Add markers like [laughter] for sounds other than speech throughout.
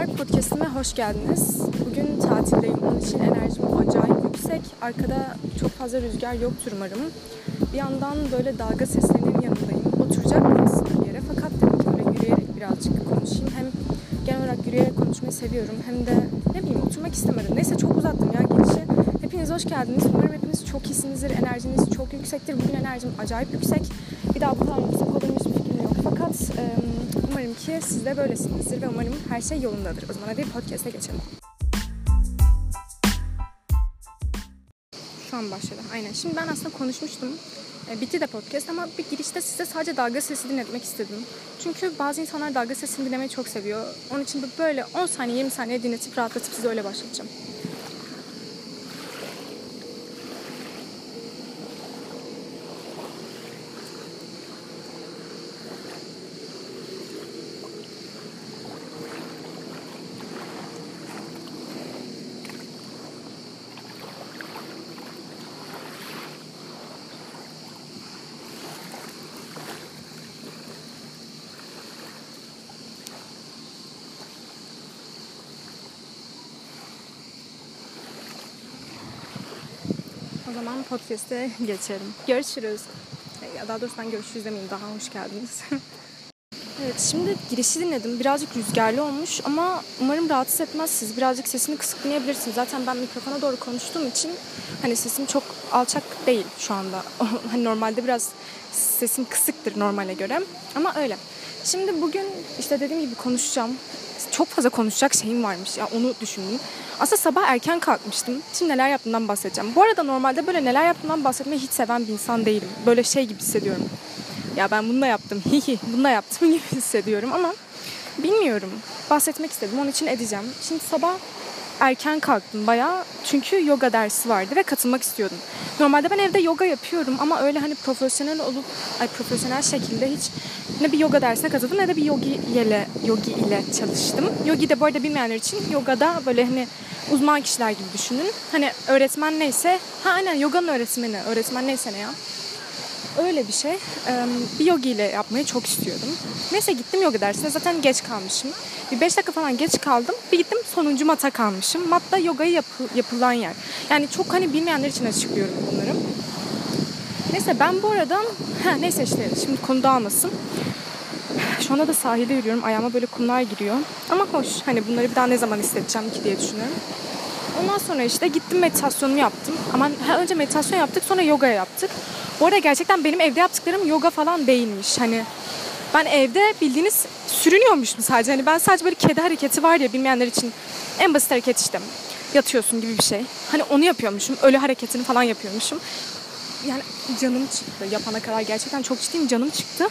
Merhabalar, podcastime hoş geldiniz. Bugün tatildeyim, onun için enerjim acayip yüksek. Arkada çok fazla rüzgar yoktur umarım. Bir yandan böyle dalga seslerinin yanındayım. Oturacaktım aslında bir yere fakat dedim ki böyle yürüyerek birazcık konuşayım. Hem genel olarak yürüyerek konuşmayı seviyorum hem de ne bileyim oturmak istemedim. Neyse çok uzattım ya girişi. Hepiniz hoş geldiniz. Umarım hepiniz çok iyisinizdir, enerjiniz çok yüksektir. Bugün enerjim acayip yüksek. Bir daha bu kadar yüksek olduğum hiçbir fikrim yok. Fakat e, umarım ki siz de böylesinizdir ve umarım her şey yolundadır. O zaman hadi podcast'e geçelim. Şu an başladı. Aynen. Şimdi ben aslında konuşmuştum. E, bitti de podcast ama bir girişte size sadece dalga sesi dinletmek istedim. Çünkü bazı insanlar dalga sesini dinlemeyi çok seviyor. Onun için böyle 10 saniye 20 saniye dinletip rahatlatıp size öyle başlatacağım. Zaman podcast'e geçelim. Görüşürüz. Ya daha doğrusu ben görüşürüz demeyeyim. Daha hoş geldiniz. [laughs] evet şimdi girişi dinledim. Birazcık rüzgarlı olmuş ama umarım rahatsız etmez siz. Birazcık sesini kısık dinleyebilirsiniz. Zaten ben mikrofona doğru konuştuğum için hani sesim çok alçak değil şu anda. [laughs] hani normalde biraz sesim kısıktır normale göre. Ama öyle. Şimdi bugün işte dediğim gibi konuşacağım. Çok fazla konuşacak şeyim varmış ya onu düşündüm. Aslında sabah erken kalkmıştım. Şimdi neler yaptığımdan bahsedeceğim. Bu arada normalde böyle neler yaptığımdan bahsetmeyi hiç seven bir insan değilim. Böyle şey gibi hissediyorum. Ya ben bunu da yaptım, [laughs] hihi bunu da yaptım [laughs] gibi hissediyorum ama bilmiyorum. Bahsetmek istedim, onun için edeceğim. Şimdi sabah erken kalktım bayağı. Çünkü yoga dersi vardı ve katılmak istiyordum. Normalde ben evde yoga yapıyorum ama öyle hani profesyonel olup ay profesyonel şekilde hiç ne bir yoga dersine katıldım ne de bir yogi ile yogi ile çalıştım. Yogi de bu arada bilmeyenler için yogada böyle hani uzman kişiler gibi düşünün. Hani öğretmen neyse, ha aynen yoganın öğretmeni, öğretmen neyse ne ya. Öyle bir şey. Bir yogi ile yapmayı çok istiyordum. Neyse gittim yoga dersine. Zaten geç kalmışım. Bir 5 dakika falan geç kaldım. Bir gittim sonuncu mata kalmışım. Matta yogayı yapı, yapılan yer. Yani çok hani bilmeyenler için açıklıyorum bunları. Neyse ben bu arada... Ha, neyse işte şimdi konu dağılmasın. Şu anda da sahilde yürüyorum. Ayağıma böyle kumlar giriyor. Ama hoş. Hani bunları bir daha ne zaman hissedeceğim ki diye düşünüyorum. Ondan sonra işte gittim meditasyonumu yaptım. Ama önce meditasyon yaptık sonra yoga yaptık. Bu arada gerçekten benim evde yaptıklarım yoga falan değilmiş. Hani ben evde bildiğiniz sürünüyormuşum sadece. Hani ben sadece böyle kedi hareketi var ya bilmeyenler için en basit hareket işte. Yatıyorsun gibi bir şey. Hani onu yapıyormuşum. Ölü hareketini falan yapıyormuşum. Yani canım çıktı yapana kadar. Gerçekten çok ciddiyim canım çıktı.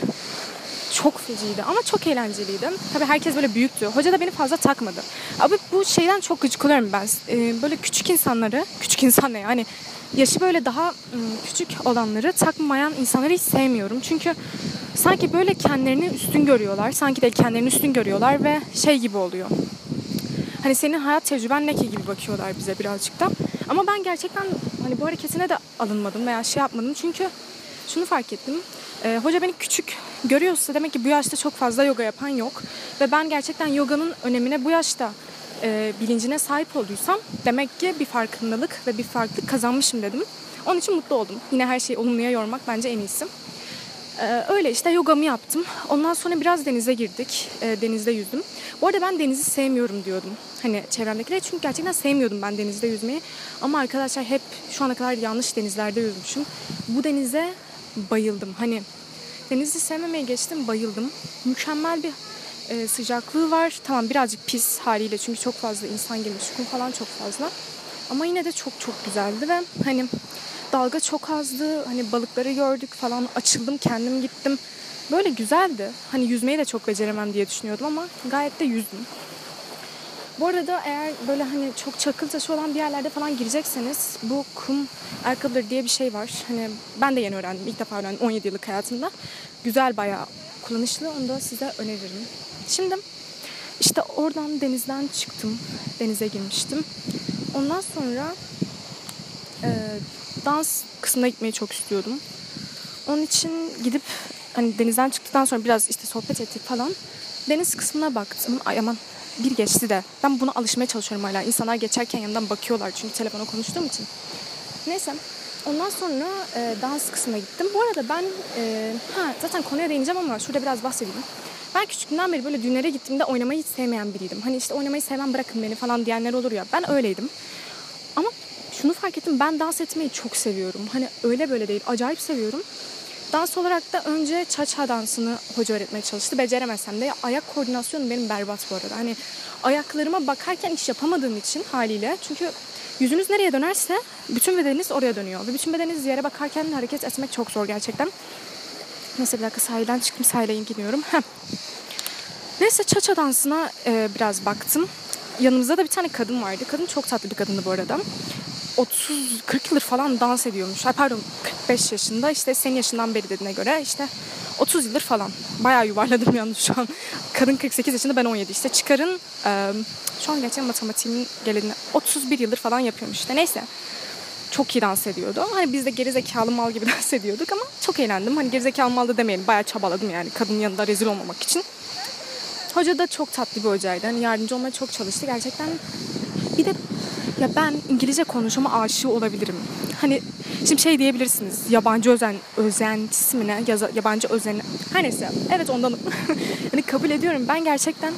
Çok feciydi ama çok eğlenceliydi. Tabii herkes böyle büyüktü. Hoca da beni fazla takmadı. Abi bu şeyden çok gıcık oluyorum ben. Ee, böyle küçük insanları, küçük insan ne yani yaşı böyle daha küçük olanları takmayan insanları hiç sevmiyorum. Çünkü sanki böyle kendilerini üstün görüyorlar. Sanki de kendilerini üstün görüyorlar ve şey gibi oluyor. Hani senin hayat tecrüben ne ki gibi bakıyorlar bize birazcık da. Ama ben gerçekten hani bu hareketine de alınmadım veya şey yapmadım. Çünkü şunu fark ettim. E, hoca beni küçük görüyorsa demek ki bu yaşta çok fazla yoga yapan yok. Ve ben gerçekten yoganın önemine bu yaşta e, bilincine sahip olduysam demek ki bir farkındalık ve bir farklılık kazanmışım dedim. Onun için mutlu oldum. Yine her şeyi olumluya yormak bence en iyisi. Ee, öyle işte yogamı yaptım. Ondan sonra biraz denize girdik. Ee, denizde yüzdüm. Bu arada ben denizi sevmiyorum diyordum. Hani çevremdekiler çünkü gerçekten sevmiyordum ben denizde yüzmeyi. Ama arkadaşlar hep şu ana kadar yanlış denizlerde yüzmüşüm. Bu denize bayıldım. Hani denizi sevmemeye geçtim bayıldım. Mükemmel bir e, sıcaklığı var. Tamam birazcık pis haliyle çünkü çok fazla insan girmiş. Kum falan çok fazla. Ama yine de çok çok güzeldi ve hani dalga çok azdı. Hani balıkları gördük falan. Açıldım kendim gittim. Böyle güzeldi. Hani yüzmeyi de çok beceremem diye düşünüyordum ama gayet de yüzdüm. Bu arada eğer böyle hani çok çakıl taşı olan bir yerlerde falan girecekseniz bu kum ayakkabıları diye bir şey var. Hani ben de yeni öğrendim. ilk defa öğrendim 17 yıllık hayatımda. Güzel bayağı kullanışlı. Onu da size öneririm. Şimdi işte oradan denizden çıktım. Denize girmiştim. Ondan sonra e, dans kısmına gitmeyi çok istiyordum. Onun için gidip hani denizden çıktıktan sonra biraz işte sohbet ettik falan. Deniz kısmına baktım. Ay aman bir geçti de ben buna alışmaya çalışıyorum hala. İnsanlar geçerken yanından bakıyorlar çünkü telefona konuştuğum için. Neyse ondan sonra e, dans kısmına gittim. Bu arada ben e, ha, zaten konuya değineceğim ama şurada biraz bahsedeyim. Ben küçüklüğümden beri böyle düğünlere gittiğimde oynamayı hiç sevmeyen biriydim. Hani işte oynamayı sevmem bırakın beni falan diyenler olur ya. Ben öyleydim. Ama şunu fark ettim ben dans etmeyi çok seviyorum. Hani öyle böyle değil acayip seviyorum. Dans olarak da önce cha-cha dansını hoca öğretmeye çalıştı. Beceremesem de ayak koordinasyonu benim berbat bu arada. Hani ayaklarıma bakarken iş yapamadığım için haliyle. Çünkü yüzünüz nereye dönerse bütün bedeniniz oraya dönüyor. Ve bütün bedeniniz yere bakarken hareket etmek çok zor gerçekten. Neyse bir dakika sahilden çıktım sahile gidiyorum. Heh. Neyse cha-cha dansına e, biraz baktım. Yanımızda da bir tane kadın vardı. Kadın çok tatlı bir kadındı bu arada. 30-40 yıldır falan dans ediyormuş. Ay pardon 45 yaşında işte senin yaşından beri dediğine göre işte 30 yıldır falan. Bayağı yuvarladım [laughs] yalnız şu an. Kadın 48 yaşında ben 17 işte. Çıkarın e, şu an gerçekten matematiğimin geleni 31 yıldır falan yapıyormuş işte. Neyse çok iyi dans ediyordu. Hani biz de gerizekalı mal gibi [laughs] dans ediyorduk ama çok eğlendim. Hani gerizekalı mal da demeyelim. Bayağı çabaladım yani kadının yanında rezil olmamak için. Hoca da çok tatlı bir hocaydı. Hani yardımcı olmaya çok çalıştı. Gerçekten bir de ya ben İngilizce konuşama aşığı olabilirim. Hani şimdi şey diyebilirsiniz. Yabancı özen özentisi mi ne? Yaza, yabancı özen her neyse. Evet ondanım. [laughs] hani kabul ediyorum. Ben gerçekten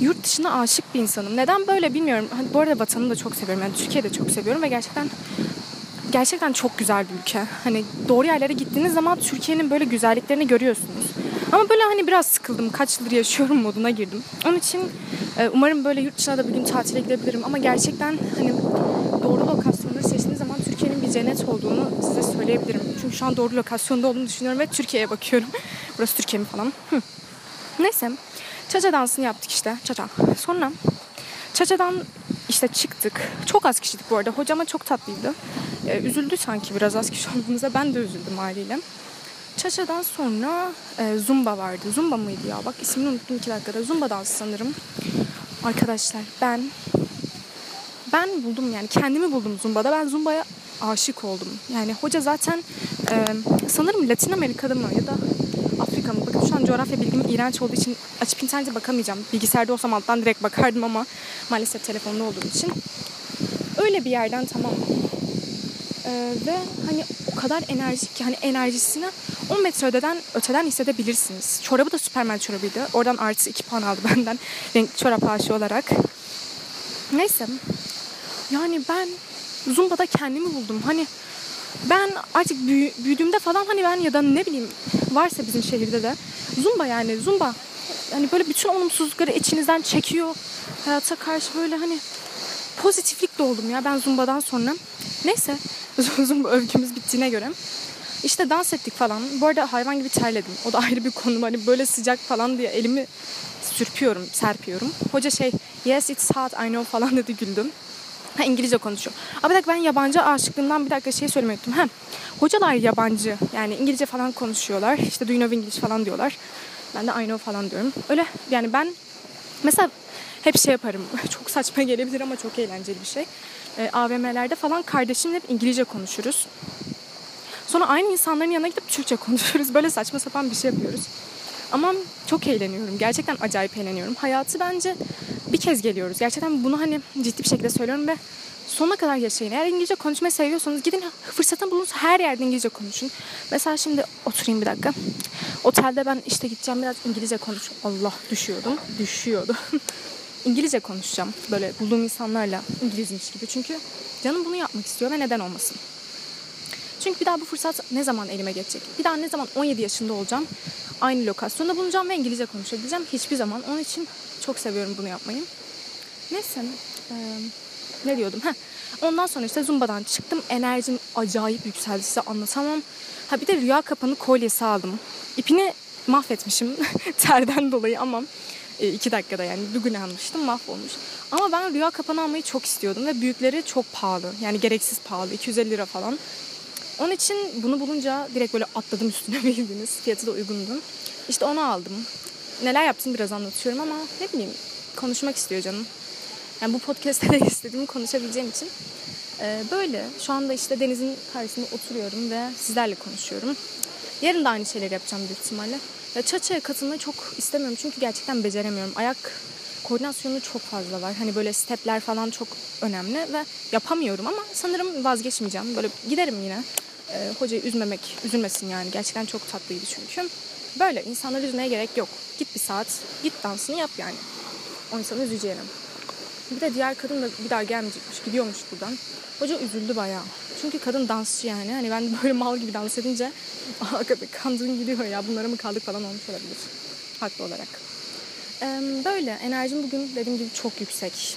yurt dışına aşık bir insanım. Neden böyle bilmiyorum. Hani bu arada vatanımı da çok seviyorum. Yani Türkiye'yi de çok seviyorum ve gerçekten gerçekten çok güzel bir ülke. Hani doğru yerlere gittiğiniz zaman Türkiye'nin böyle güzelliklerini görüyorsunuz. Ama böyle hani biraz sıkıldım. Kaç yıldır yaşıyorum moduna girdim. Onun için e, umarım böyle yurt dışına da bir gün tatile gidebilirim. Ama gerçekten hani doğru lokasyonları seçtiğiniz zaman Türkiye'nin bir cennet olduğunu size söyleyebilirim. Çünkü şu an doğru lokasyonda olduğunu düşünüyorum ve Türkiye'ye bakıyorum. [laughs] Burası Türkiye mi falan. Neyse. Çaça dansını yaptık işte. Çaça. Sonra Çaça'dan işte çıktık. Çok az kişiydik bu arada. Hocama çok tatlıydı. Ee, üzüldü sanki biraz az kişi [laughs] olduğumuza. Ben de üzüldüm haliyle. Çaça'dan sonra e, Zumba vardı. Zumba mıydı ya? Bak ismini unuttum iki dakikada. Zumba dansı sanırım. Arkadaşlar ben ben buldum yani kendimi buldum Zumba'da. Ben Zumba'ya aşık oldum. Yani hoca zaten e, sanırım Latin Amerika'da mı ya da An coğrafya bilgim iğrenç olduğu için açıp internete bakamayacağım. Bilgisayarda olsam alttan direkt bakardım ama maalesef telefonda olduğum için. Öyle bir yerden tamam? Ee, ve hani o kadar enerjik ki hani enerjisini 10 metre öteden, öteden hissedebilirsiniz. Çorabı da Superman çorabıydı. Oradan artı 2 puan aldı [laughs] benden renk çorap aşı olarak. Neyse. Yani ben Zumba'da kendimi buldum. Hani ben artık büyü, büyüdüğümde falan hani ben ya da ne bileyim varsa bizim şehirde de Zumba yani Zumba yani böyle bütün olumsuzlukları içinizden çekiyor. Hayata karşı böyle hani pozitiflik oldum ya ben Zumba'dan sonra. Neyse [laughs] Zumba övgümüz bittiğine göre. İşte dans ettik falan. Bu arada hayvan gibi terledim. O da [laughs] ayrı bir konu. Hani böyle sıcak falan diye elimi sürpüyorum, serpiyorum. Hoca şey yes it's hot I know falan dedi güldüm. Ha İngilizce konuşuyor. Abi bir dakika ben yabancı aşıklığımdan bir dakika şey söylemeyi unuttum. Ha, hocalar yabancı. Yani İngilizce falan konuşuyorlar. İşte do you know English falan diyorlar. Ben de I know falan diyorum. Öyle yani ben mesela hep şey yaparım. [laughs] Çok saçma gelebilir ama çok eğlenceli bir şey. E, AVM'lerde falan kardeşimle hep İngilizce konuşuruz. Sonra aynı insanların yanına gidip Türkçe [laughs] konuşuyoruz. Böyle saçma sapan bir şey yapıyoruz. Ama çok eğleniyorum. Gerçekten acayip eğleniyorum. Hayatı bence bir kez geliyoruz. Gerçekten bunu hani ciddi bir şekilde söylüyorum ve sonuna kadar yaşayın. Eğer İngilizce konuşmayı seviyorsanız gidin fırsatın bulunsun her yerde İngilizce konuşun. Mesela şimdi oturayım bir dakika. Otelde ben işte gideceğim biraz İngilizce konuş. Allah düşüyordum. Düşüyordu. [laughs] İngilizce konuşacağım. Böyle bulduğum insanlarla İngilizmiş gibi. Çünkü canım bunu yapmak istiyor ve neden olmasın. Çünkü bir daha bu fırsat ne zaman elime geçecek? Bir daha ne zaman 17 yaşında olacağım? Aynı lokasyonda bulunacağım ve İngilizce konuşabileceğim. Hiçbir zaman. Onun için çok seviyorum bunu yapmayı. Neyse. Ee, ne diyordum? Heh. Ondan sonra işte Zumba'dan çıktım. Enerjim acayip yükseldi size anlatamam. Ha bir de rüya kapanı kolyesi aldım. İpini mahvetmişim [laughs] terden dolayı ama e, iki dakikada yani bugün almıştım mahvolmuş. Ama ben rüya kapanı almayı çok istiyordum ve büyükleri çok pahalı. Yani gereksiz pahalı. 250 lira falan. Onun için bunu bulunca direkt böyle atladım üstüne [laughs] bildiğiniz. Fiyatı da uygundu. İşte onu aldım. Neler yaptım biraz anlatıyorum ama ne bileyim konuşmak istiyor canım. Yani bu podcast'te de [laughs] istediğimi konuşabileceğim için. Ee, böyle. Şu anda işte denizin karşısında oturuyorum ve sizlerle konuşuyorum. Yarın da aynı şeyleri yapacağım büyük ihtimalle. Ya Çaça'ya katılmayı çok istemiyorum çünkü gerçekten beceremiyorum. Ayak koordinasyonu çok fazla var. Hani böyle stepler falan çok önemli ve yapamıyorum ama sanırım vazgeçmeyeceğim. Böyle giderim yine. Ee, hocayı üzmemek, üzülmesin yani. Gerçekten çok tatlıydı çünkü. Böyle insanları üzmeye gerek yok. Git bir saat, git dansını yap yani. O insanı üzeceğine. Bir de diğer kadın da bir daha gelmeyecekmiş, gidiyormuş buradan. Hoca üzüldü bayağı. Çünkü kadın dansçı yani. Hani ben böyle mal gibi dans edince [laughs] arkada kandığın gidiyor ya bunlara mı kaldık falan olmuş olabilir. Haklı olarak. Ee, böyle enerjim bugün dediğim gibi çok yüksek.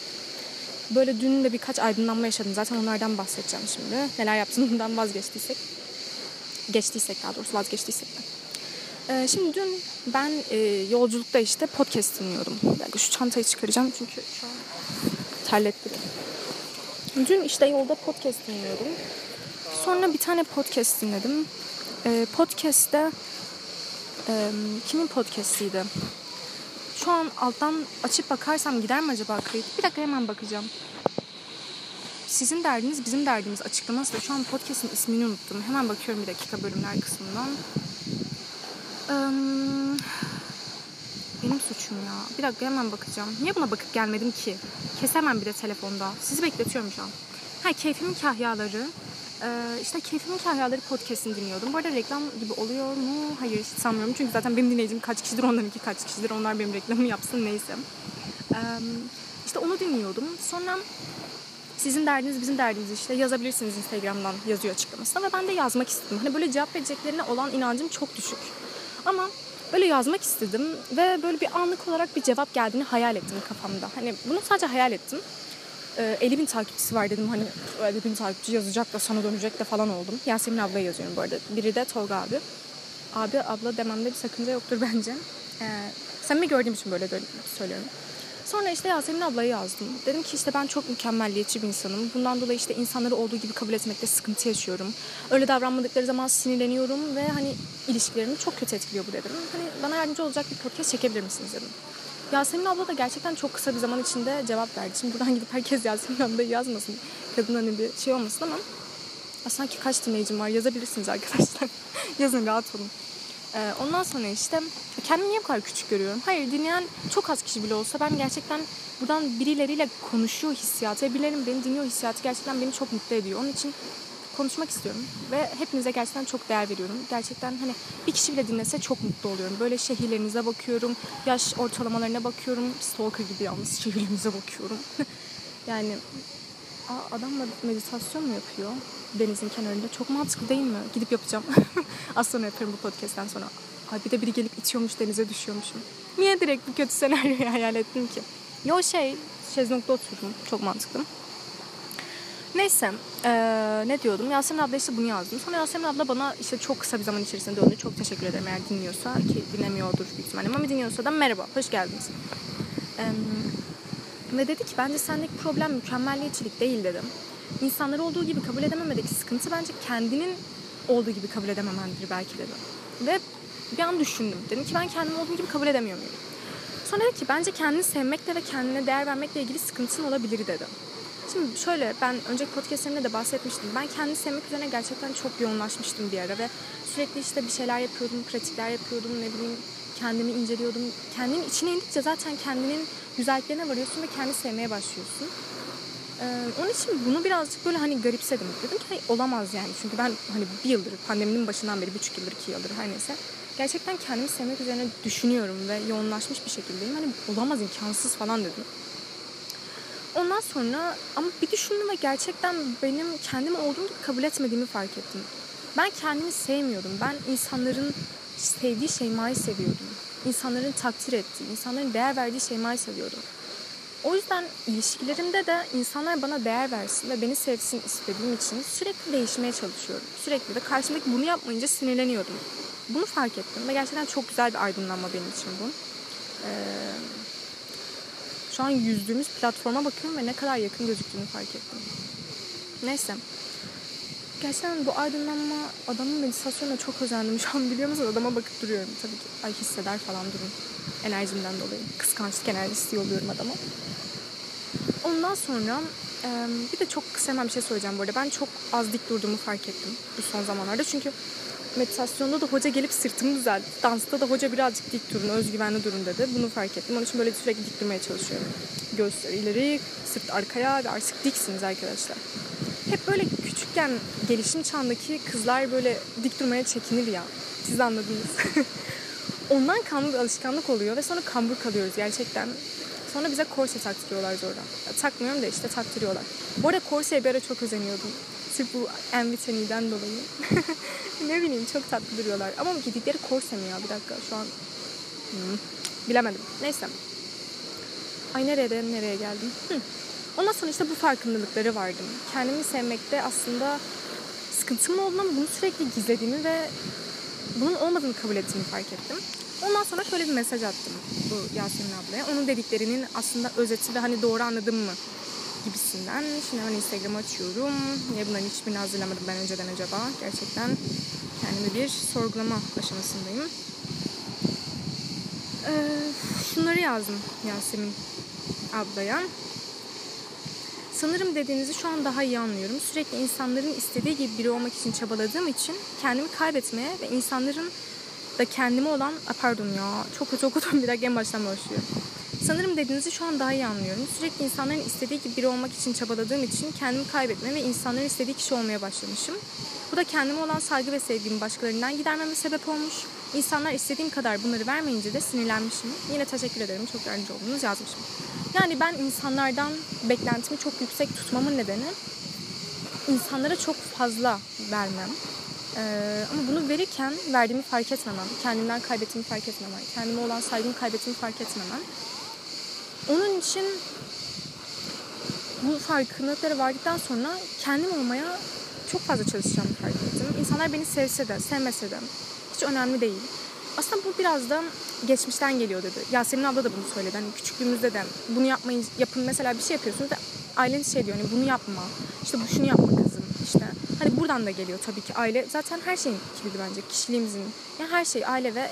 Böyle dün de birkaç aydınlanma yaşadım. Zaten onlardan bahsedeceğim şimdi. Neler yaptığımdan vazgeçtiysek. Geçtiysek daha doğrusu vazgeçtiysek. Ee, şimdi dün ben e, yolculukta işte podcast dinliyordum. Belki şu çantayı çıkaracağım çünkü şu an terlettim. Dün işte yolda podcast dinliyordum. Sonra bir tane podcast dinledim. Ee, podcast'te e, kimin podcast'iydi? Şu an alttan açıp bakarsam gider mi acaba kayıt? Bir dakika hemen bakacağım. Sizin derdiniz bizim derdimiz açıklaması da şu an podcast'in ismini unuttum. Hemen bakıyorum bir dakika bölümler kısmından. benim suçum ya. Bir dakika hemen bakacağım. Niye buna bakıp gelmedim ki? Kesemem bir de telefonda. Sizi bekletiyorum şu an. Ha keyfimin kahyaları. Ee, işte keyfimin kahyaları podcast'ini dinliyordum. Bu arada reklam gibi oluyor mu? Hayır sanmıyorum. Çünkü zaten benim dinleyicim kaç kişidir ondan iki kaç kişidir. Onlar benim reklamı yapsın neyse. Ee, işte onu dinliyordum. Sonra sizin derdiniz bizim derdimiz işte yazabilirsiniz Instagram'dan yazıyor açıklamasında ve ben de yazmak istedim. Hani böyle cevap vereceklerine olan inancım çok düşük. Ama böyle yazmak istedim ve böyle bir anlık olarak bir cevap geldiğini hayal ettim kafamda. Hani bunu sadece hayal ettim. Ee, 50 bin takipçisi var dedim hani 50 bin takipçi yazacak da sana dönecek de falan oldum. Yasemin abla yazıyorum bu arada. Biri de Tolga abi. Abi abla dememde bir sakınca yoktur [laughs] bence. Ee, samimi gördüğüm için böyle söylüyorum. Sonra işte Yasemin ablayı yazdım. Dedim ki işte ben çok mükemmelliyetçi bir insanım. Bundan dolayı işte insanları olduğu gibi kabul etmekte sıkıntı yaşıyorum. Öyle davranmadıkları zaman sinirleniyorum ve hani ilişkilerimi çok kötü etkiliyor bu dedim. Hani bana yardımcı olacak bir podcast çekebilir misiniz dedim. Yasemin abla da gerçekten çok kısa bir zaman içinde cevap verdi. Şimdi buradan gidip herkes Yasemin ablayı yazmasın. Kadın hani bir şey olmasın ama sanki kaç dinleyicim var yazabilirsiniz arkadaşlar. [laughs] Yazın rahat olun. Ee, ondan sonra işte kendimi niye bu kadar küçük görüyorum? Hayır dinleyen çok az kişi bile olsa ben gerçekten buradan birileriyle konuşuyor hissiyatı birilerinin beni dinliyor hissiyatı gerçekten beni çok mutlu ediyor. Onun için konuşmak istiyorum ve hepinize gerçekten çok değer veriyorum. Gerçekten hani bir kişi bile dinlese çok mutlu oluyorum. Böyle şehirlerinize bakıyorum, yaş ortalamalarına bakıyorum. Stalker gibi yalnız şehirlerinize bakıyorum. [laughs] yani Aa, adam meditasyon mu yapıyor denizin kenarında? Çok mantıklı değil mi? Gidip yapacağım. [laughs] Sonra yaparım bu podcast'ten sonra. Ay bir de biri gelip itiyormuş denize düşüyormuşum. Niye direkt bu kötü senaryoyu hayal ettim ki? Yo şey, şezlongda oturdum. Çok mantıklı. Neyse ee, ne diyordum Yasemin abla işte bunu yazdım. Sonra Yasemin abla bana işte çok kısa bir zaman içerisinde döndü. Çok teşekkür ederim eğer dinliyorsa ki dinlemiyordur büyük ihtimalle ama dinliyorsa da merhaba hoş geldiniz. Ee, ve dedi ki bence sendeki problem mükemmelliyetçilik değil dedim. İnsanları olduğu gibi kabul edememedeki sıkıntı bence kendinin olduğu gibi kabul edememendir belki dedim. Ve bir an düşündüm. Dedim ki ben kendimi olduğum gibi kabul edemiyor muyum? Sonra dedi ki bence kendini sevmekle ve kendine değer vermekle ilgili sıkıntın olabilir dedi. Şimdi şöyle ben önceki podcastlerimde de bahsetmiştim. Ben kendini sevmek üzerine gerçekten çok yoğunlaşmıştım bir ara ve sürekli işte bir şeyler yapıyordum, pratikler yapıyordum, ne bileyim kendimi inceliyordum. Kendinin içine indikçe zaten kendinin güzelliklerine varıyorsun ve kendi sevmeye başlıyorsun. Ee, onun için bunu birazcık böyle hani garipsedim. Dedim ki hayır, olamaz yani. Çünkü ben hani bir yıldır, pandeminin başından beri, buçuk yıldır, iki yıldır her neyse. Gerçekten kendimi sevmek üzerine düşünüyorum ve yoğunlaşmış bir şekildeyim. Hani olamaz, imkansız falan dedim. Ondan sonra ama bir düşündüm ve gerçekten benim kendimi olduğum gibi kabul etmediğimi fark ettim. Ben kendimi sevmiyordum. Ben insanların sevdiği şeymayı seviyordum. İnsanların takdir ettiği, insanların değer verdiği şeymayı seviyordum. O yüzden ilişkilerimde de insanlar bana değer versin ve beni sevsin istediğim için sürekli değişmeye çalışıyorum. Sürekli de karşımdaki bunu yapmayınca sinirleniyordum. Bunu fark ettim ve gerçekten çok güzel bir aydınlanma benim için bu. Ee, şu an yüzdüğümüz platforma bakıyorum ve ne kadar yakın gözüktüğünü fark ettim. Neyse. Gerçekten bu aydınlanma adamın meditasyonuna çok özendim. [laughs] Şu an biliyor musunuz adama bakıp duruyorum. Tabii ki ay hisseder falan durun. Enerjimden dolayı. Kıskançlık enerjisi yolluyorum adama. Ondan sonra bir de çok kısa hemen bir şey söyleyeceğim bu arada. Ben çok az dik durduğumu fark ettim bu son zamanlarda. Çünkü meditasyonda da hoca gelip sırtımı düzeltti. Dansta da hoca birazcık dik durun, özgüvenli durun dedi. Bunu fark ettim. Onun için böyle sürekli dik durmaya çalışıyorum. Göğüsler ileri, sırt arkaya ve artık diksiniz arkadaşlar. Hep böyle küçükken gelişim çağındaki kızlar böyle dik durmaya çekinir ya. Siz anladınız. [laughs] Ondan kanlı alışkanlık oluyor ve sonra kambur kalıyoruz gerçekten. Sonra bize korse taktırıyorlar zorla. Takmıyorum da işte taktırıyorlar. Bu arada korseye bir ara çok özeniyordum. Sırf bu en dolayı. [laughs] ne bileyim çok tatlı duruyorlar. Ama giydikleri korse mi ya? Bir dakika şu an hmm, bilemedim. Neyse. Ay nereden nereye geldim? Hı. Ondan sonra işte bu farkındalıkları vardım. Kendimi sevmekte aslında sıkıntım olduğunu ama bunu sürekli gizlediğimi ve bunun olmadığını kabul ettiğimi fark ettim. Ondan sonra şöyle bir mesaj attım bu Yasemin ablaya. Onun dediklerinin aslında özeti ve hani doğru anladım mı gibisinden. Şimdi hemen Instagram'ı açıyorum. Niye bunların hiçbirini hazırlamadım ben önceden acaba? Gerçekten kendimi bir sorgulama aşamasındayım. Ee, şunları yazdım Yasemin ablaya. Sanırım dediğinizi şu an daha iyi anlıyorum. Sürekli insanların istediği gibi biri olmak için çabaladığım için kendimi kaybetmeye ve insanların da kendime olan... Pardon ya çok kötü okudum bir dakika en baştan başlıyor. Sanırım dediğinizi şu an daha iyi anlıyorum. Sürekli insanların istediği gibi biri olmak için çabaladığım için kendimi kaybetme ve insanların istediği kişi olmaya başlamışım. Bu da kendime olan saygı ve sevgimi başkalarından gidermeme sebep olmuş. İnsanlar istediğim kadar bunları vermeyince de sinirlenmişim. Yine teşekkür ederim. Çok yardımcı oldunuz yazmışım. Yani ben insanlardan beklentimi çok yüksek tutmamın nedeni insanlara çok fazla vermem. Ee, ama bunu verirken verdiğimi fark etmemem, kendimden kaybettiğimi fark etmemem, kendime olan saygımı kaybettiğimi fark etmemem. Onun için bu farkındalıklara vardıktan sonra kendim olmaya çok fazla çalışacağımı fark ettim. İnsanlar beni sevse de, sevmese de hiç önemli değil. Aslında bu biraz da geçmişten geliyor dedi. Yasemin abla da bunu söyledi. Hani küçüklüğümüzde de bunu yapmayın, yapın mesela bir şey yapıyorsunuz ve aileniz şey diyor hani bunu yapma. İşte bu şunu yapma kızım. İşte buradan da geliyor tabii ki aile. Zaten her şeyin kilidi bence. Kişiliğimizin. Yani her şey aile ve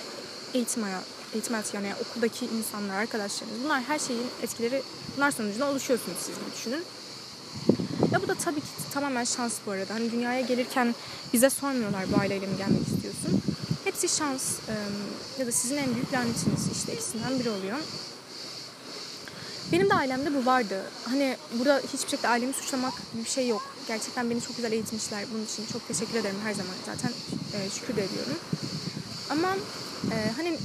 eğitim hayatı. Eğitim hayatı yani okuldaki insanlar, arkadaşlarınız. Bunlar her şeyin etkileri. Bunlar sonucunda oluşuyorsunuz siz gibi düşünün. Ya bu da tabii ki tamamen şans bu arada. Hani dünyaya gelirken bize sormuyorlar bu aileyle mi gelmek istiyorsun. Hepsi şans ya da sizin en büyük lanetiniz işte ikisinden biri oluyor. Benim de ailemde bu vardı. Hani burada hiçbir şekilde ailemi suçlamak gibi bir şey yok. Gerçekten beni çok güzel eğitmişler. Bunun için çok teşekkür ederim her zaman. Zaten e, şükür de ediyorum. Ama e, hani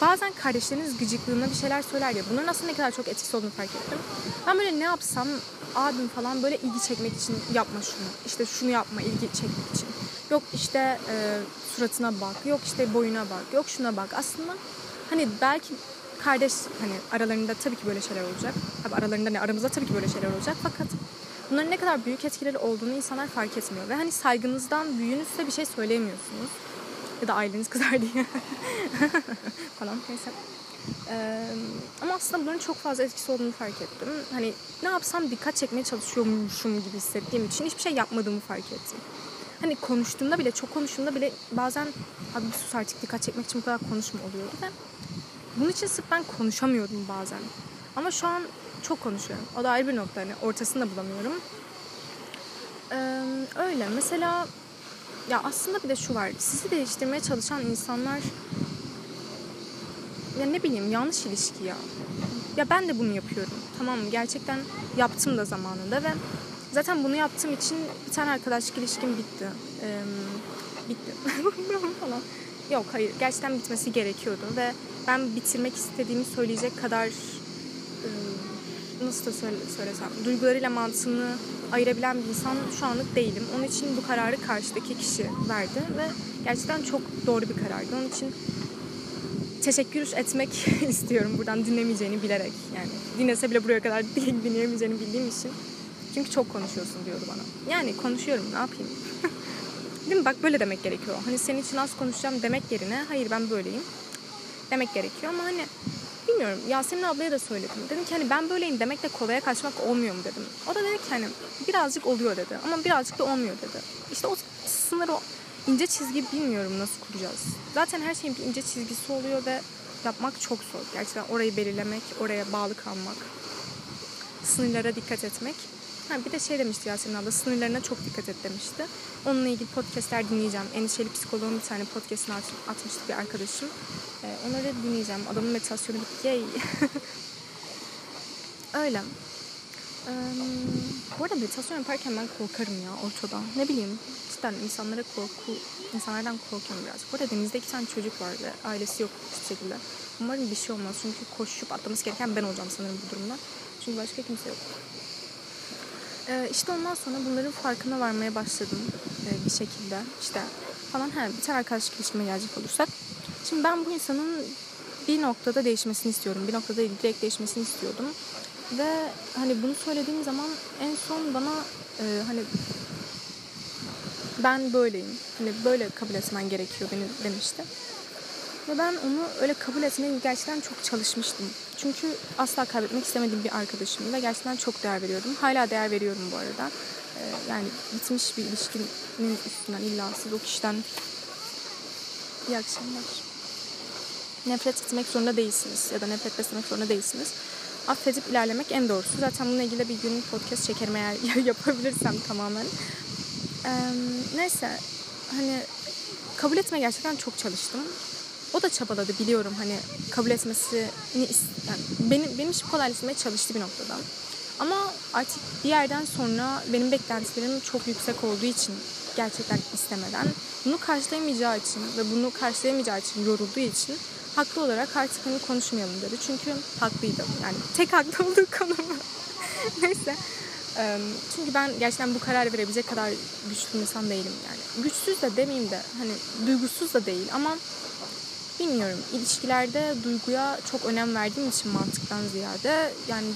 bazen kardeşleriniz gıcıklığına bir şeyler söyler ya. Bunların aslında ne kadar çok etkisi olduğunu fark ettim. Ben böyle ne yapsam abim falan böyle ilgi çekmek için yapma şunu. İşte şunu yapma ilgi çekmek için. Yok işte e, suratına bak. Yok işte boyuna bak. Yok şuna bak. Aslında hani belki kardeş hani aralarında tabii ki böyle şeyler olacak. Abi aralarında ne aramızda tabii ki böyle şeyler olacak. Fakat bunların ne kadar büyük etkileri olduğunu insanlar fark etmiyor. Ve hani saygınızdan büyüğünüzse bir şey söyleyemiyorsunuz. Ya da aileniz kızar diye. [laughs] falan neyse. Ee, ama aslında bunların çok fazla etkisi olduğunu fark ettim. Hani ne yapsam dikkat çekmeye çalışıyormuşum gibi hissettiğim için hiçbir şey yapmadığımı fark ettim. Hani konuştuğumda bile, çok konuştuğumda bile bazen abi sus artık dikkat çekmek için bu kadar konuşma oluyordu ve bunun için sırf ben konuşamıyordum bazen. Ama şu an çok konuşuyorum. O da ayrı bir nokta. Hani ortasını da bulamıyorum. Ee, öyle. Mesela ya aslında bir de şu var. Sizi değiştirmeye çalışan insanlar ya ne bileyim yanlış ilişki ya. Ya ben de bunu yapıyorum. Tamam mı? Gerçekten yaptım da zamanında ve zaten bunu yaptığım için bir tane arkadaşlık ilişkim bitti. Ee, bitti. [laughs] falan. Yok hayır. Gerçekten bitmesi gerekiyordu ve ben bitirmek istediğimi söyleyecek kadar nasıl da söylesem duygularıyla mantığını ayırabilen bir insan şu anlık değilim. Onun için bu kararı karşıdaki kişi verdi ve gerçekten çok doğru bir karardı. Onun için teşekkür etmek [laughs] istiyorum buradan dinlemeyeceğini bilerek. Yani dinlese bile buraya kadar [laughs] dinleyemeyeceğini bildiğim için. Çünkü çok konuşuyorsun diyordu bana. Yani konuşuyorum ne yapayım. [laughs] Değil mi? Bak böyle demek gerekiyor. Hani senin için az konuşacağım demek yerine hayır ben böyleyim demek gerekiyor ama hani bilmiyorum Yasemin ablaya da söyledim. Dedim ki hani ben böyleyim demekle kolaya kaçmak olmuyor mu dedim. O da dedi ki hani birazcık oluyor dedi ama birazcık da olmuyor dedi. İşte o sınır o ince çizgi bilmiyorum nasıl kuracağız. Zaten her şeyin bir ince çizgisi oluyor ve yapmak çok zor. Gerçekten orayı belirlemek, oraya bağlı kalmak, sınırlara dikkat etmek. Ha, bir de şey demişti Yasemin abla sınırlarına çok dikkat et demişti. Onunla ilgili podcastler dinleyeceğim. Endişeli psikoloğun bir tane podcastini at, atmıştı bir arkadaşım. Ee, onları dinleyeceğim. Adamın meditasyonu bitti. Yay. [laughs] Öyle. Ee, bu arada meditasyon yaparken ben korkarım ya ortada. Ne bileyim cidden insanlara korku, insanlardan korkuyorum biraz. Bu arada denizde tane çocuk var ve ailesi yok hiçbir şekilde. Umarım bir şey olmaz çünkü koşup atlaması gereken ben olacağım sanırım bu durumda. Çünkü başka kimse yok. Ee, işte ondan sonra bunların farkına varmaya başladım ee, bir şekilde. İşte falan he, bir tane arkadaşlık ilişkime gelecek olursak. Şimdi ben bu insanın bir noktada değişmesini istiyorum. Bir noktada direkt değişmesini istiyordum. Ve hani bunu söylediğim zaman en son bana e, hani ben böyleyim. Hani böyle kabul etmen gerekiyor beni demişti. Ve ben onu öyle kabul etmeye gerçekten çok çalışmıştım. Çünkü asla kaybetmek istemediğim bir arkadaşım ve gerçekten çok değer veriyordum. Hala değer veriyorum bu arada. Ee, yani bitmiş bir ilişkinin üstünden illa siz o kişiden iyi akşamlar. Nefret etmek zorunda değilsiniz ya da nefret beslemek zorunda değilsiniz. Affedip ilerlemek en doğrusu. Zaten bununla ilgili bir gün podcast çekerim eğer [laughs] yapabilirsem tamamen. Ee, neyse hani kabul etmeye gerçekten çok çalıştım o da çabaladı biliyorum hani kabul etmesini yani benim benim için kolaylaştırmaya çalıştı bir noktada. Ama artık bir yerden sonra benim beklentilerim çok yüksek olduğu için gerçekten istemeden bunu karşılayamayacağı için ve bunu karşılayamayacağı için yorulduğu için haklı olarak artık hani konuşmayalım dedi. Çünkü haklıydım. Yani tek haklı olduğu [laughs] konu. Neyse. Çünkü ben gerçekten bu karar verebilecek kadar güçlü bir insan değilim yani. Güçsüz de demeyeyim de hani duygusuz da değil ama bilmiyorum ilişkilerde duyguya çok önem verdiğim için mantıktan ziyade yani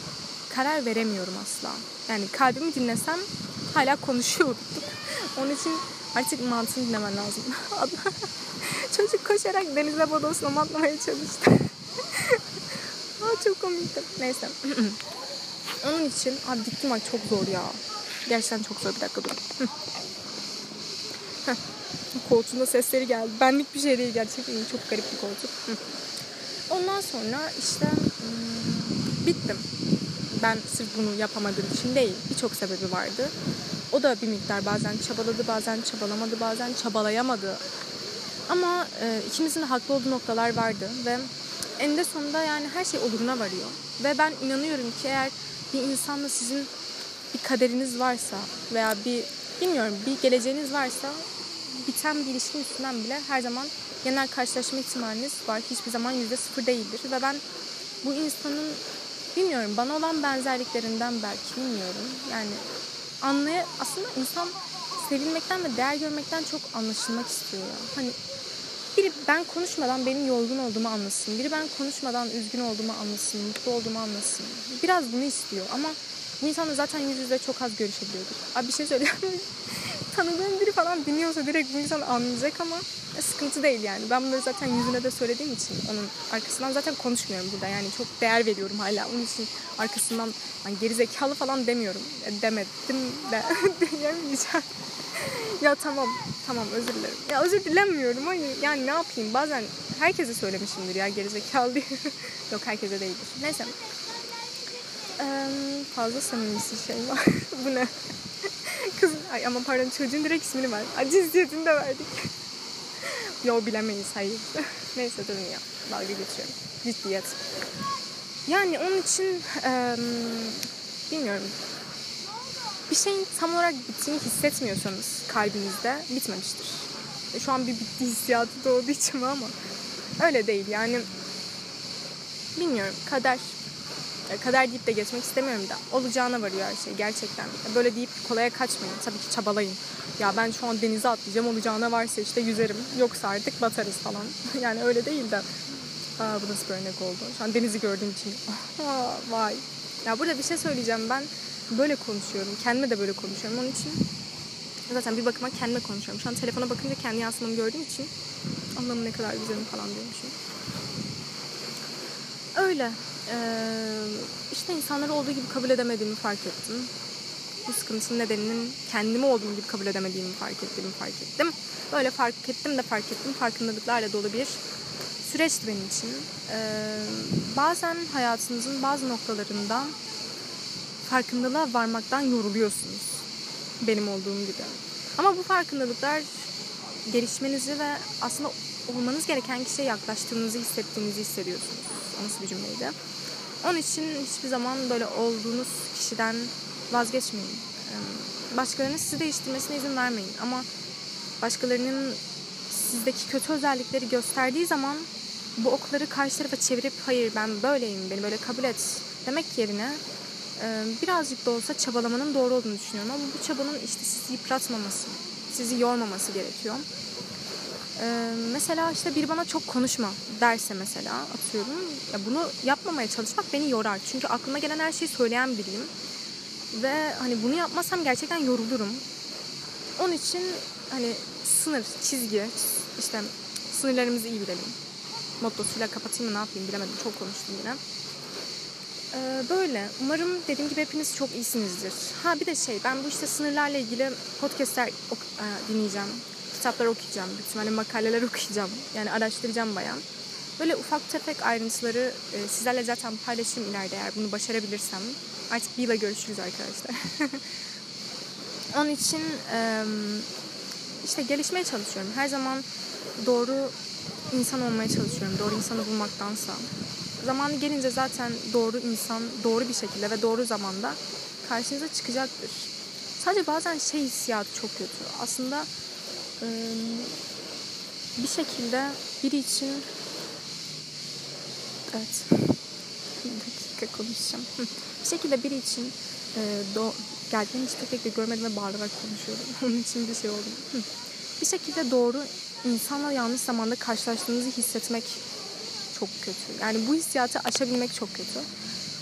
karar veremiyorum asla. Yani kalbimi dinlesem hala konuşuyorduk. [laughs] Onun için artık mantığını dinlemen lazım. [laughs] Çocuk koşarak denize bodosuna atlamaya çalıştı. [laughs] Aa, çok komikti. Neyse. [clears throat] Onun için abi diktim çok zor ya. Gerçekten çok zor. Bir dakika dur. Koltuğunda sesleri geldi. Benlik bir şey değil gerçekten. Çok garip bir koltuk. Ondan sonra işte hmm, bittim. Ben sırf bunu yapamadığım için değil. Birçok sebebi vardı. O da bir miktar bazen çabaladı, bazen çabalamadı, bazen çabalayamadı. Ama e, ikimizin de haklı olduğu noktalar vardı ve eninde sonunda yani her şey oluruna varıyor. Ve ben inanıyorum ki eğer bir insanla sizin bir kaderiniz varsa veya bir bilmiyorum bir geleceğiniz varsa biten bir ilişkin üstünden bile her zaman genel karşılaşma ihtimaliniz var. Hiçbir zaman yüzde sıfır değildir. Ve ben bu insanın bilmiyorum bana olan benzerliklerinden belki bilmiyorum. Yani anlaya aslında insan sevilmekten ve değer görmekten çok anlaşılmak istiyor. Hani biri ben konuşmadan benim yorgun olduğumu anlasın. Biri ben konuşmadan üzgün olduğumu anlasın, mutlu olduğumu anlasın. Biraz bunu istiyor ama bu insanla zaten yüz yüze çok az görüşebiliyorduk. Abi bir şey söyleyeyim. Tanıdığım biri falan dinliyorsa direkt bu insan anlayacak ama sıkıntı değil yani. Ben bunları zaten yüzüne de söylediğim için onun arkasından zaten konuşmuyorum burada. Yani çok değer veriyorum hala. Onun için arkasından yani gerizekalı falan demiyorum. E, demedim de [laughs] diyemeyeceğim. ya tamam tamam özür dilerim. Ya özür dilemiyorum hayır. Yani ne yapayım bazen herkese söylemişimdir ya gerizekalı diye. [laughs] Yok herkese değildir. Neyse. Ee, fazla samimisi şey var. [laughs] Bu ne? [laughs] Kız, ay ama pardon çocuğun direkt ismini ver. Ay cinsiyetini de verdik. [laughs] Yo bilemeyiz hayır. [laughs] Neyse durun ya. Dalga geçiyorum. Ciddiyet. Yani onun için e, bilmiyorum. Bir şeyin tam olarak bittiğini hissetmiyorsanız kalbinizde bitmemiştir. E, şu an bir bitti hissiyatı doğduğu için ama öyle değil yani bilmiyorum kader kader deyip de geçmek istemiyorum da olacağına varıyor her şey gerçekten. Böyle deyip kolaya kaçmayın. Tabii ki çabalayın. Ya ben şu an denize atlayacağım olacağına varsa işte yüzerim. Yoksa artık batarız falan. [laughs] yani öyle değil de. Aa, bu nasıl bir örnek oldu? Şu an denizi gördüğüm için. [laughs] Vay. Ya burada bir şey söyleyeceğim. Ben böyle konuşuyorum. Kendime de böyle konuşuyorum. Onun için zaten bir bakıma kendime konuşuyorum. Şu an telefona bakınca kendi yansımamı gördüğüm için Allah'ım ne kadar güzelim falan diyormuşum. Öyle. Ee, işte insanları olduğu gibi kabul edemediğimi fark ettim. Bu sıkıntının nedeninin kendimi olduğum gibi kabul edemediğimi fark ettiğimi fark ettim. Böyle fark ettim de fark ettim. Farkındalıklarla dolu bir süreçti benim için. Ee, bazen hayatınızın bazı noktalarında farkındalığa varmaktan yoruluyorsunuz. Benim olduğum gibi. Ama bu farkındalıklar gelişmenizi ve aslında olmanız gereken kişiye yaklaştığınızı hissettiğinizi hissediyorsunuz. Nasıl bir cümleydi? Onun için hiçbir zaman böyle olduğunuz kişiden vazgeçmeyin. Başkalarının sizi değiştirmesine izin vermeyin. Ama başkalarının sizdeki kötü özellikleri gösterdiği zaman bu okları karşı tarafa çevirip hayır ben böyleyim, beni böyle kabul et demek yerine birazcık da olsa çabalamanın doğru olduğunu düşünüyorum. Ama bu çabanın işte sizi yıpratmaması, sizi yormaması gerekiyor. Mesela işte biri bana çok konuşma derse mesela atıyorum. Ya bunu yapmamaya çalışmak beni yorar. Çünkü aklıma gelen her şeyi söyleyen biriyim. Ve hani bunu yapmazsam gerçekten yorulurum. Onun için hani sınır, çizgi, işte sınırlarımızı iyi bilelim. Mottosuyla kapatayım mı ne yapayım bilemedim. Çok konuştum yine. Ee, böyle. Umarım dediğim gibi hepiniz çok iyisinizdir. Ha bir de şey ben bu işte sınırlarla ilgili podcastler dinleyeceğim. Kitaplar okuyacağım. Büyük ihtimalle makaleler [laughs] okuyacağım. Yani araştıracağım bayan. Böyle ufak tefek ayrıntıları e, sizlerle zaten paylaşırım ileride eğer bunu başarabilirsem. Artık bir yıla görüşürüz arkadaşlar. [laughs] Onun için e, işte gelişmeye çalışıyorum. Her zaman doğru insan olmaya çalışıyorum. Doğru insanı bulmaktansa. Zamanı gelince zaten doğru insan doğru bir şekilde ve doğru zamanda karşınıza çıkacaktır. Sadece bazen şey hissiyatı çok kötü. Aslında bir şekilde biri için evet bir dakika konuşacağım. [laughs] bir şekilde biri için do geldiğim hiç tek tek görmedim ve bağırarak konuşuyorum. [laughs] Onun için bir şey oldu. bir şekilde doğru insanla yanlış zamanda karşılaştığınızı hissetmek çok kötü. Yani bu hissiyatı aşabilmek çok kötü.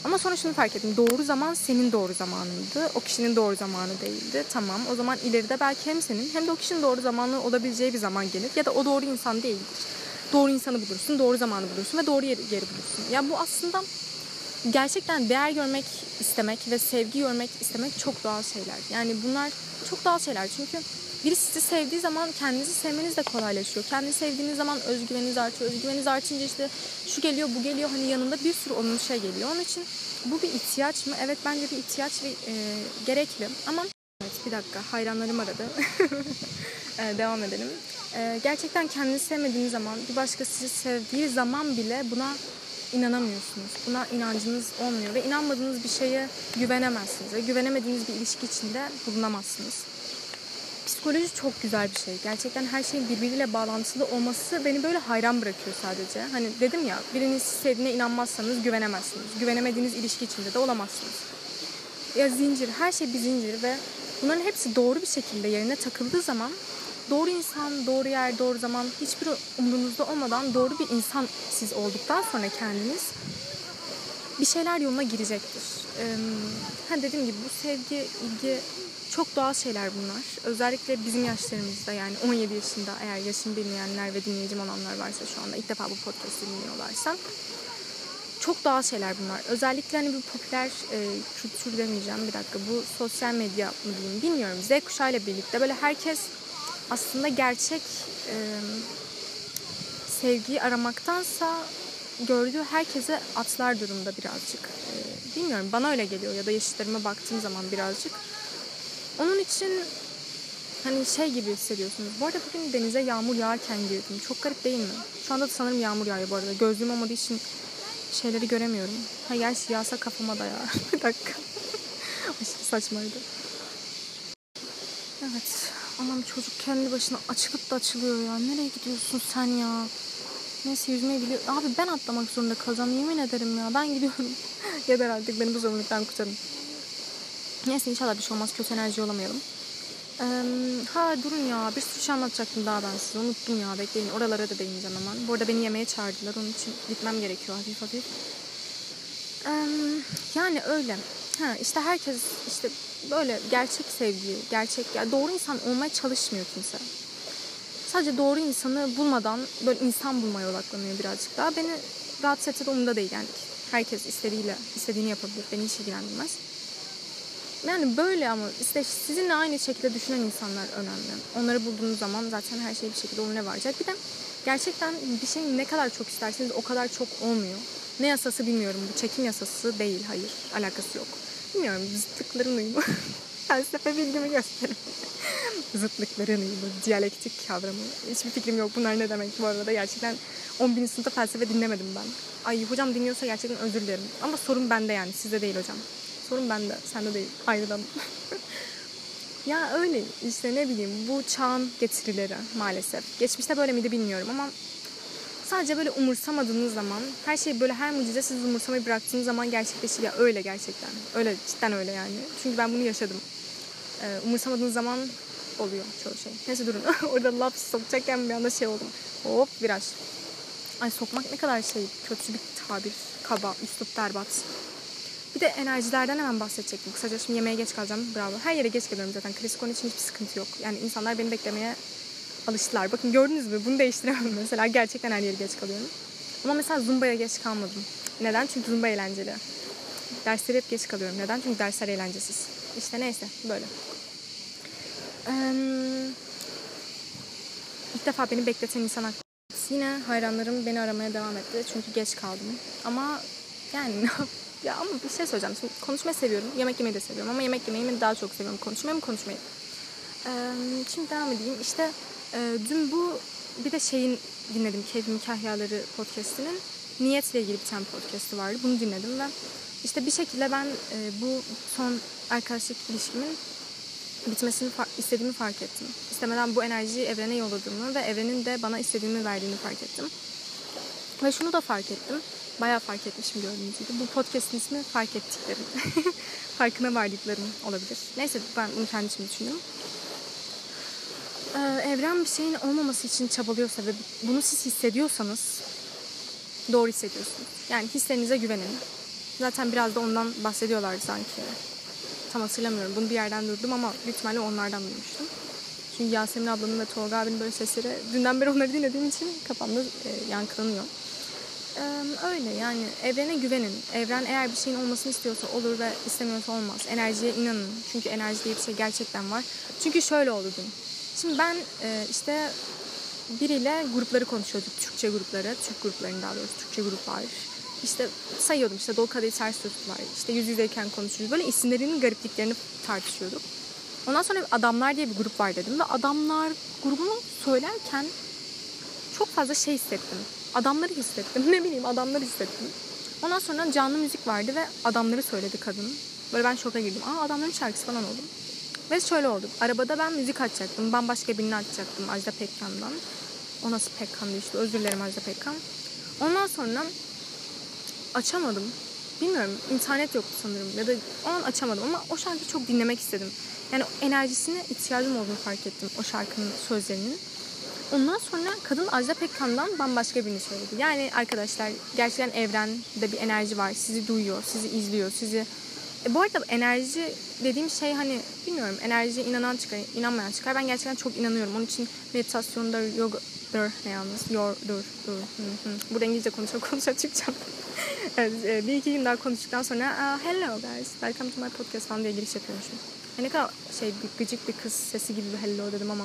Ama sonra şunu fark ettim. Doğru zaman senin doğru zamanıydı. O kişinin doğru zamanı değildi. Tamam o zaman ileride belki hem senin hem de o kişinin doğru zamanı olabileceği bir zaman gelir. Ya da o doğru insan değildir. Doğru insanı bulursun, doğru zamanı bulursun ve doğru yeri, yeri bulursun. Ya bu aslında gerçekten değer görmek istemek ve sevgi görmek istemek çok doğal şeyler. Yani bunlar çok doğal şeyler çünkü biri sizi sevdiği zaman kendinizi sevmeniz de kolaylaşıyor. Kendini sevdiğiniz zaman özgüveniniz artıyor. Özgüveniniz artınca işte şu geliyor bu geliyor hani yanında bir sürü onun şey geliyor. Onun için bu bir ihtiyaç mı? Evet bence bir ihtiyaç ve e, gerekli ama evet bir dakika hayranlarım aradı. [laughs] e, devam edelim. E, gerçekten kendini sevmediğiniz zaman bir başka sizi sevdiği zaman bile buna inanamıyorsunuz. Buna inancınız olmuyor ve inanmadığınız bir şeye güvenemezsiniz ve güvenemediğiniz bir ilişki içinde bulunamazsınız. Psikoloji çok güzel bir şey. Gerçekten her şeyin birbiriyle bağlantılı olması beni böyle hayran bırakıyor sadece. Hani dedim ya birinin sevdiğine inanmazsanız güvenemezsiniz. Güvenemediğiniz ilişki içinde de olamazsınız. Ya zincir, her şey bir zincir ve bunların hepsi doğru bir şekilde yerine takıldığı zaman doğru insan, doğru yer, doğru zaman hiçbir umrunuzda olmadan doğru bir insan siz olduktan sonra kendiniz bir şeyler yoluna girecektir. Ee, ha dediğim gibi bu sevgi, ilgi çok doğal şeyler bunlar. Özellikle bizim yaşlarımızda yani 17 yaşında eğer yaşını bilmeyenler ve dinleyicim olanlar varsa şu anda ilk defa bu podcast'ı dinliyorlarsa çok doğal şeyler bunlar. Özellikle hani bu popüler e, kültür demeyeceğim bir dakika. Bu sosyal medya mı diyeyim bilmiyorum. Z kuşağıyla birlikte böyle herkes aslında gerçek e, sevgiyi aramaktansa gördüğü herkese atlar durumda birazcık. E, bilmiyorum bana öyle geliyor ya da yaşıtlarıma baktığım zaman birazcık. Onun için hani şey gibi hissediyorsunuz. Bu arada bugün denize yağmur yağarken girdim. Çok garip değil mi? Şu anda da sanırım yağmur yağıyor bu arada. Gözlüğüm olmadığı için şeyleri göremiyorum. Ha gerçi yağsa kafama da yağar. [laughs] bir dakika. Aşırı saçmaydı. Evet. Anam çocuk kendi başına açılıp da açılıyor ya. Nereye gidiyorsun sen ya? Neyse yüzmeyi biliyor. Abi ben atlamak zorunda kalacağım. Yemin ederim ya. Ben gidiyorum. [laughs] Yeter artık beni bu zorunluluktan kurtarın. Neyse inşallah bir şey olmaz. Kötü enerji olamayalım. Ee, ha durun ya bir sürü şey anlatacaktım daha ben size unuttum ya bekleyin oralara da değineceğim hemen. Bu arada beni yemeğe çağırdılar onun için gitmem gerekiyor hafif hafif. Ee, yani öyle. Ha işte herkes işte böyle gerçek sevgi, gerçek yani doğru insan olmaya çalışmıyor kimse. Sadece doğru insanı bulmadan böyle insan bulmaya odaklanıyor birazcık daha. Beni rahatsız etse de umurda değil yani. Herkes istediğiyle, istediğini yapabilir. Beni hiç ilgilendirmez. Yani böyle ama işte sizinle aynı şekilde düşünen insanlar önemli. Onları bulduğunuz zaman zaten her şey bir şekilde onlara varacak. Bir de gerçekten bir şeyi ne kadar çok isterseniz o kadar çok olmuyor. Ne yasası bilmiyorum. Bu çekim yasası değil. Hayır. Alakası yok. bilmiyorum zıtlıkların uyumu. [laughs] Felsefe bilgimi gösterin. [laughs] zıtlıkların uyumu, diyalektik kavramı. Hiçbir fikrim yok bunlar ne demek bu arada. Gerçekten 11. sınıfta felsefe dinlemedim ben. Ay hocam dinliyorsa gerçekten özür dilerim. Ama sorun bende yani sizde değil hocam. Sorun bende, sende değil. Ayrıdan. [laughs] ya öyle işte ne bileyim bu çağın getirileri maalesef. Geçmişte böyle miydi bilmiyorum ama sadece böyle umursamadığınız zaman her şey böyle her mucize siz umursamayı bıraktığınız zaman gerçekleşir ya öyle gerçekten. Öyle cidden öyle yani. Çünkü ben bunu yaşadım. Ee, umursamadığınız zaman oluyor çoğu şey. Neyse durun. [laughs] Orada laf sokacakken bir anda şey oldum. Hop viraj. Ay sokmak ne kadar şey kötü bir tabir. Kaba, üslup berbat. Bir de enerjilerden hemen bahsedecektim. Kısaca şimdi yemeğe geç kalacağım. Bravo. Her yere geç kalıyorum zaten. Klasik için hiçbir sıkıntı yok. Yani insanlar beni beklemeye alıştılar. Bakın gördünüz mü? Bunu değiştiremem [laughs] mesela. Gerçekten her yere geç kalıyorum. Ama mesela Zumba'ya geç kalmadım. Neden? Çünkü Zumba eğlenceli. Derslere hep geç kalıyorum. Neden? Çünkü dersler eğlencesiz. İşte neyse böyle. Ee, ilk defa beni bekleten insan hakkı. Yine hayranlarım beni aramaya devam etti. Çünkü geç kaldım. Ama yani [laughs] ya ama bir şey söyleyeceğim. Şimdi konuşmayı seviyorum. Yemek yemeyi de seviyorum. Ama yemek yemeyi mi daha çok seviyorum. Konuşmayı mı konuşmayı? Ee, şimdi devam edeyim. İşte e, dün bu bir de şeyin dinledim. Kevin Kahyaları podcastinin niyetle ilgili bir tane podcastı vardı. Bunu dinledim ve işte bir şekilde ben e, bu son arkadaşlık ilişkimin bitmesini istediğimi fark ettim. İstemeden bu enerjiyi evrene yolladığımı ve evrenin de bana istediğimi verdiğini fark ettim. Ve şunu da fark ettim. Bayağı fark etmişim gördüğünüz. Bu podcast'in ismi fark ettiklerim. [laughs] Farkına vardıklarım olabilir. Neyse ben bunu kendi için düşündüm. Ee, evren bir şeyin olmaması için çabalıyorsa ve bunu siz hissediyorsanız doğru hissediyorsunuz. Yani hislerinize güvenin. Zaten biraz da ondan bahsediyorlar sanki. Tam hatırlamıyorum. Bunu bir yerden duydum ama büyük ihtimalle onlardan duymuştum. Çünkü Yasemin ablanın ve Tolga abinin böyle sesleri dünden beri onları dinlediğim için kafamda e, yankılanıyor. Öyle yani evrene güvenin. Evren eğer bir şeyin olmasını istiyorsa olur ve istemiyorsa olmaz. Enerjiye inanın. Çünkü enerji diye bir şey gerçekten var. Çünkü şöyle oldu dün. Şimdi ben e, işte biriyle grupları konuşuyorduk. Türkçe grupları, Türk gruplarının daha doğrusu Türkçe gruplar. İşte sayıyordum işte Dolu Kadehi Ters var. İşte yüz yüzeyken konuşuyoruz. Böyle isimlerinin garipliklerini tartışıyorduk. Ondan sonra adamlar diye bir grup var dedim ve adamlar grubunu söylerken çok fazla şey hissettim. Adamları hissettim. [laughs] Ne bileyim adamları hissettim. Ondan sonra canlı müzik vardı ve adamları söyledi kadın. Böyle ben şoka girdim. Aa adamların şarkısı falan oldum. Ve şöyle oldu. Arabada ben müzik açacaktım. Bambaşka birini açacaktım Ajda Pekkan'dan. O nasıl Pekkan'dı işte. Özür dilerim Ajda Pekkan. Ondan sonra açamadım. Bilmiyorum internet yoktu sanırım ya da o an açamadım ama o şarkıyı çok dinlemek istedim. Yani enerjisine ihtiyacım olduğunu fark ettim o şarkının sözlerinin. Ondan sonra kadın Ajda Pekkan'dan bambaşka birini söyledi. Yani arkadaşlar gerçekten evrende bir enerji var. Sizi duyuyor, sizi izliyor, sizi... E, bu arada enerji dediğim şey hani bilmiyorum enerjiye inanan çıkar, inanmayan çıkar. Ben gerçekten çok inanıyorum. Onun için meditasyonda, yoga, dur ne yalnız, yor, dur, dur. Hı. Burada İngilizce konuşuyor, konuşuyor çıkacağım. [laughs] evet, e, bir iki gün daha konuştuktan sonra hello guys, welcome to my podcast falan diye giriş yapıyormuşum. Yani ne kadar şey gıcık bir kız sesi gibi bir hello dedim ama.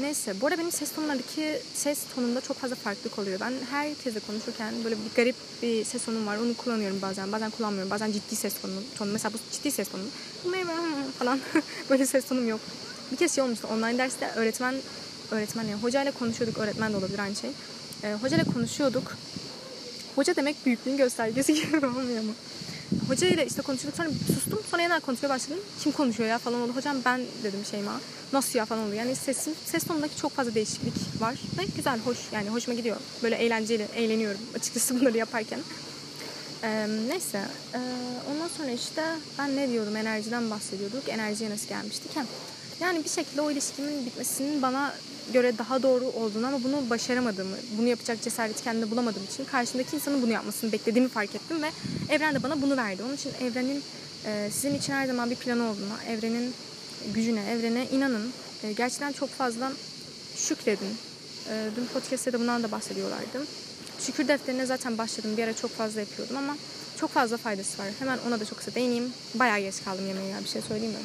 Neyse. Bu arada benim ses tonlarındaki ses tonunda çok fazla farklılık oluyor. Ben herkese konuşurken böyle bir garip bir ses tonum var. Onu kullanıyorum bazen. Bazen kullanmıyorum. Bazen ciddi ses tonu. tonu. Mesela bu ciddi ses tonu. [laughs] falan [laughs] böyle ses tonum yok. Bir kez şey olmuştu. Online derste öğretmen öğretmen yani hocayla konuşuyorduk. Öğretmen de olabilir aynı şey. Ee, hocayla konuşuyorduk. Hoca demek büyüklüğün göstergesi gibi [laughs] olmuyor mu? Hoca ile işte konuşuyorduk sonra sustum sonra yeniden konuşmaya başladım. Kim konuşuyor ya falan oldu. Hocam ben dedim Şeyma. Nasıl ya falan oldu. Yani sesim, ses tonundaki çok fazla değişiklik var. Ve güzel, hoş. Yani hoşuma gidiyor. Böyle eğlenceli, eğleniyorum açıkçası [laughs] bunları yaparken. Ee, neyse. Ee, ondan sonra işte ben ne diyordum? Enerjiden bahsediyorduk. Enerjiye nasıl gelmiştik? Yani bir şekilde o ilişkimin bitmesinin bana göre daha doğru olduğunu ama bunu başaramadığımı, bunu yapacak cesareti kendimde bulamadığım için karşımdaki insanın bunu yapmasını beklediğimi fark ettim ve evren de bana bunu verdi. Onun için evrenin e, sizin için her zaman bir planı olduğuna, evrenin gücüne, evrene inanın. E, gerçekten çok fazla şükredin. E, dün podcast'te de bundan da bahsediyorlardı. Şükür defterine zaten başladım. Bir ara çok fazla yapıyordum ama çok fazla faydası var. Hemen ona da çok kısa değineyim. Bayağı geç kaldım yemeğe ya bir şey söyleyeyim mi?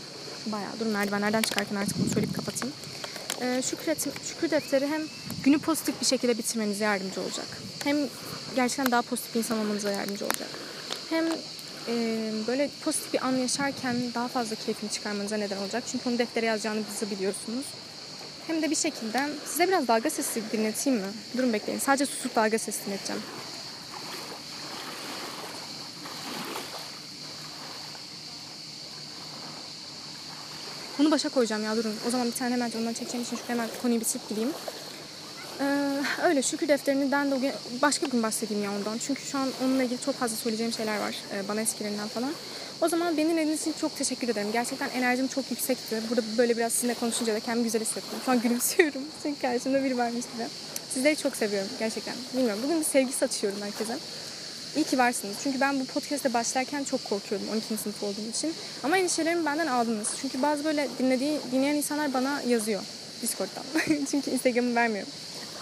Bayağı. Dur merdivenlerden çıkarken artık bunu söyleyip kapatayım. Ee, şükret, şükür defteri hem günü pozitif bir şekilde bitirmenize yardımcı olacak. Hem gerçekten daha pozitif bir insan olmanıza yardımcı olacak. Hem e, böyle pozitif bir an yaşarken daha fazla keyfini çıkarmanıza neden olacak. Çünkü onu deftere yazacağınızı biliyorsunuz. Hem de bir şekilde size biraz dalga sesi dinleteyim mi? Durun bekleyin. Sadece susuk dalga sesi dinleteceğim. Bunu başa koyacağım ya durun. O zaman bir tane hemen ondan çekeceğim için şuraya hemen konuyu bitirip gideyim. Ee, öyle şükür defterinden de o gün, başka gün bahsedeyim ya ondan. Çünkü şu an onunla ilgili çok fazla söyleyeceğim şeyler var. Ee, bana eskilerinden falan. O zaman beni dinlediğiniz için çok teşekkür ederim. Gerçekten enerjim çok yüksekti. Burada böyle biraz sizinle konuşunca da kendimi güzel hissettim. Şu an [laughs] gülümsüyorum. Çünkü karşımda biri varmış gibi. Sizleri çok seviyorum gerçekten. Bilmiyorum. Bugün bir sevgi saçıyorum herkese. İyi ki varsınız. Çünkü ben bu podcast'e başlarken çok korkuyordum 12. sınıf olduğum için. Ama endişelerimi benden aldınız. Çünkü bazı böyle dinlediği, dinleyen insanlar bana yazıyor Discord'dan. [laughs] Çünkü Instagram'ı vermiyorum.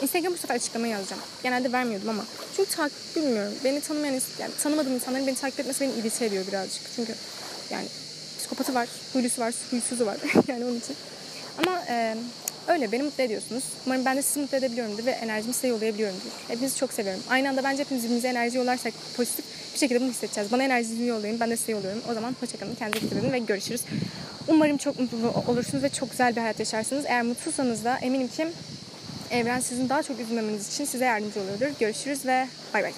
Instagram bu sefer açıklama yazacağım. Genelde vermiyordum ama. Çünkü takip bilmiyorum. Beni tanımayan, yani tanımadığım insanların beni takip etmesi beni irite ediyor birazcık. Çünkü yani psikopatı var, huylusu var, huysuzu var. [laughs] yani onun için. Ama e, öyle beni mutlu ediyorsunuz. Umarım ben de sizi mutlu edebiliyorumdur ve enerjimi size yollayabiliyorumdur. Hepinizi çok seviyorum. Aynı anda bence hepimiz birbirimize enerji yollarsak pozitif bir şekilde bunu hissedeceğiz. Bana enerjinizi yollayın, ben de size yolluyorum. O zaman hoşçakalın, kendinize dikkat edin ve görüşürüz. Umarım çok mutlu olursunuz ve çok güzel bir hayat yaşarsınız. Eğer mutsuzsanız da eminim ki Evren sizin daha çok üzülmemeniz için size yardımcı oluyordur. Görüşürüz ve bay bay.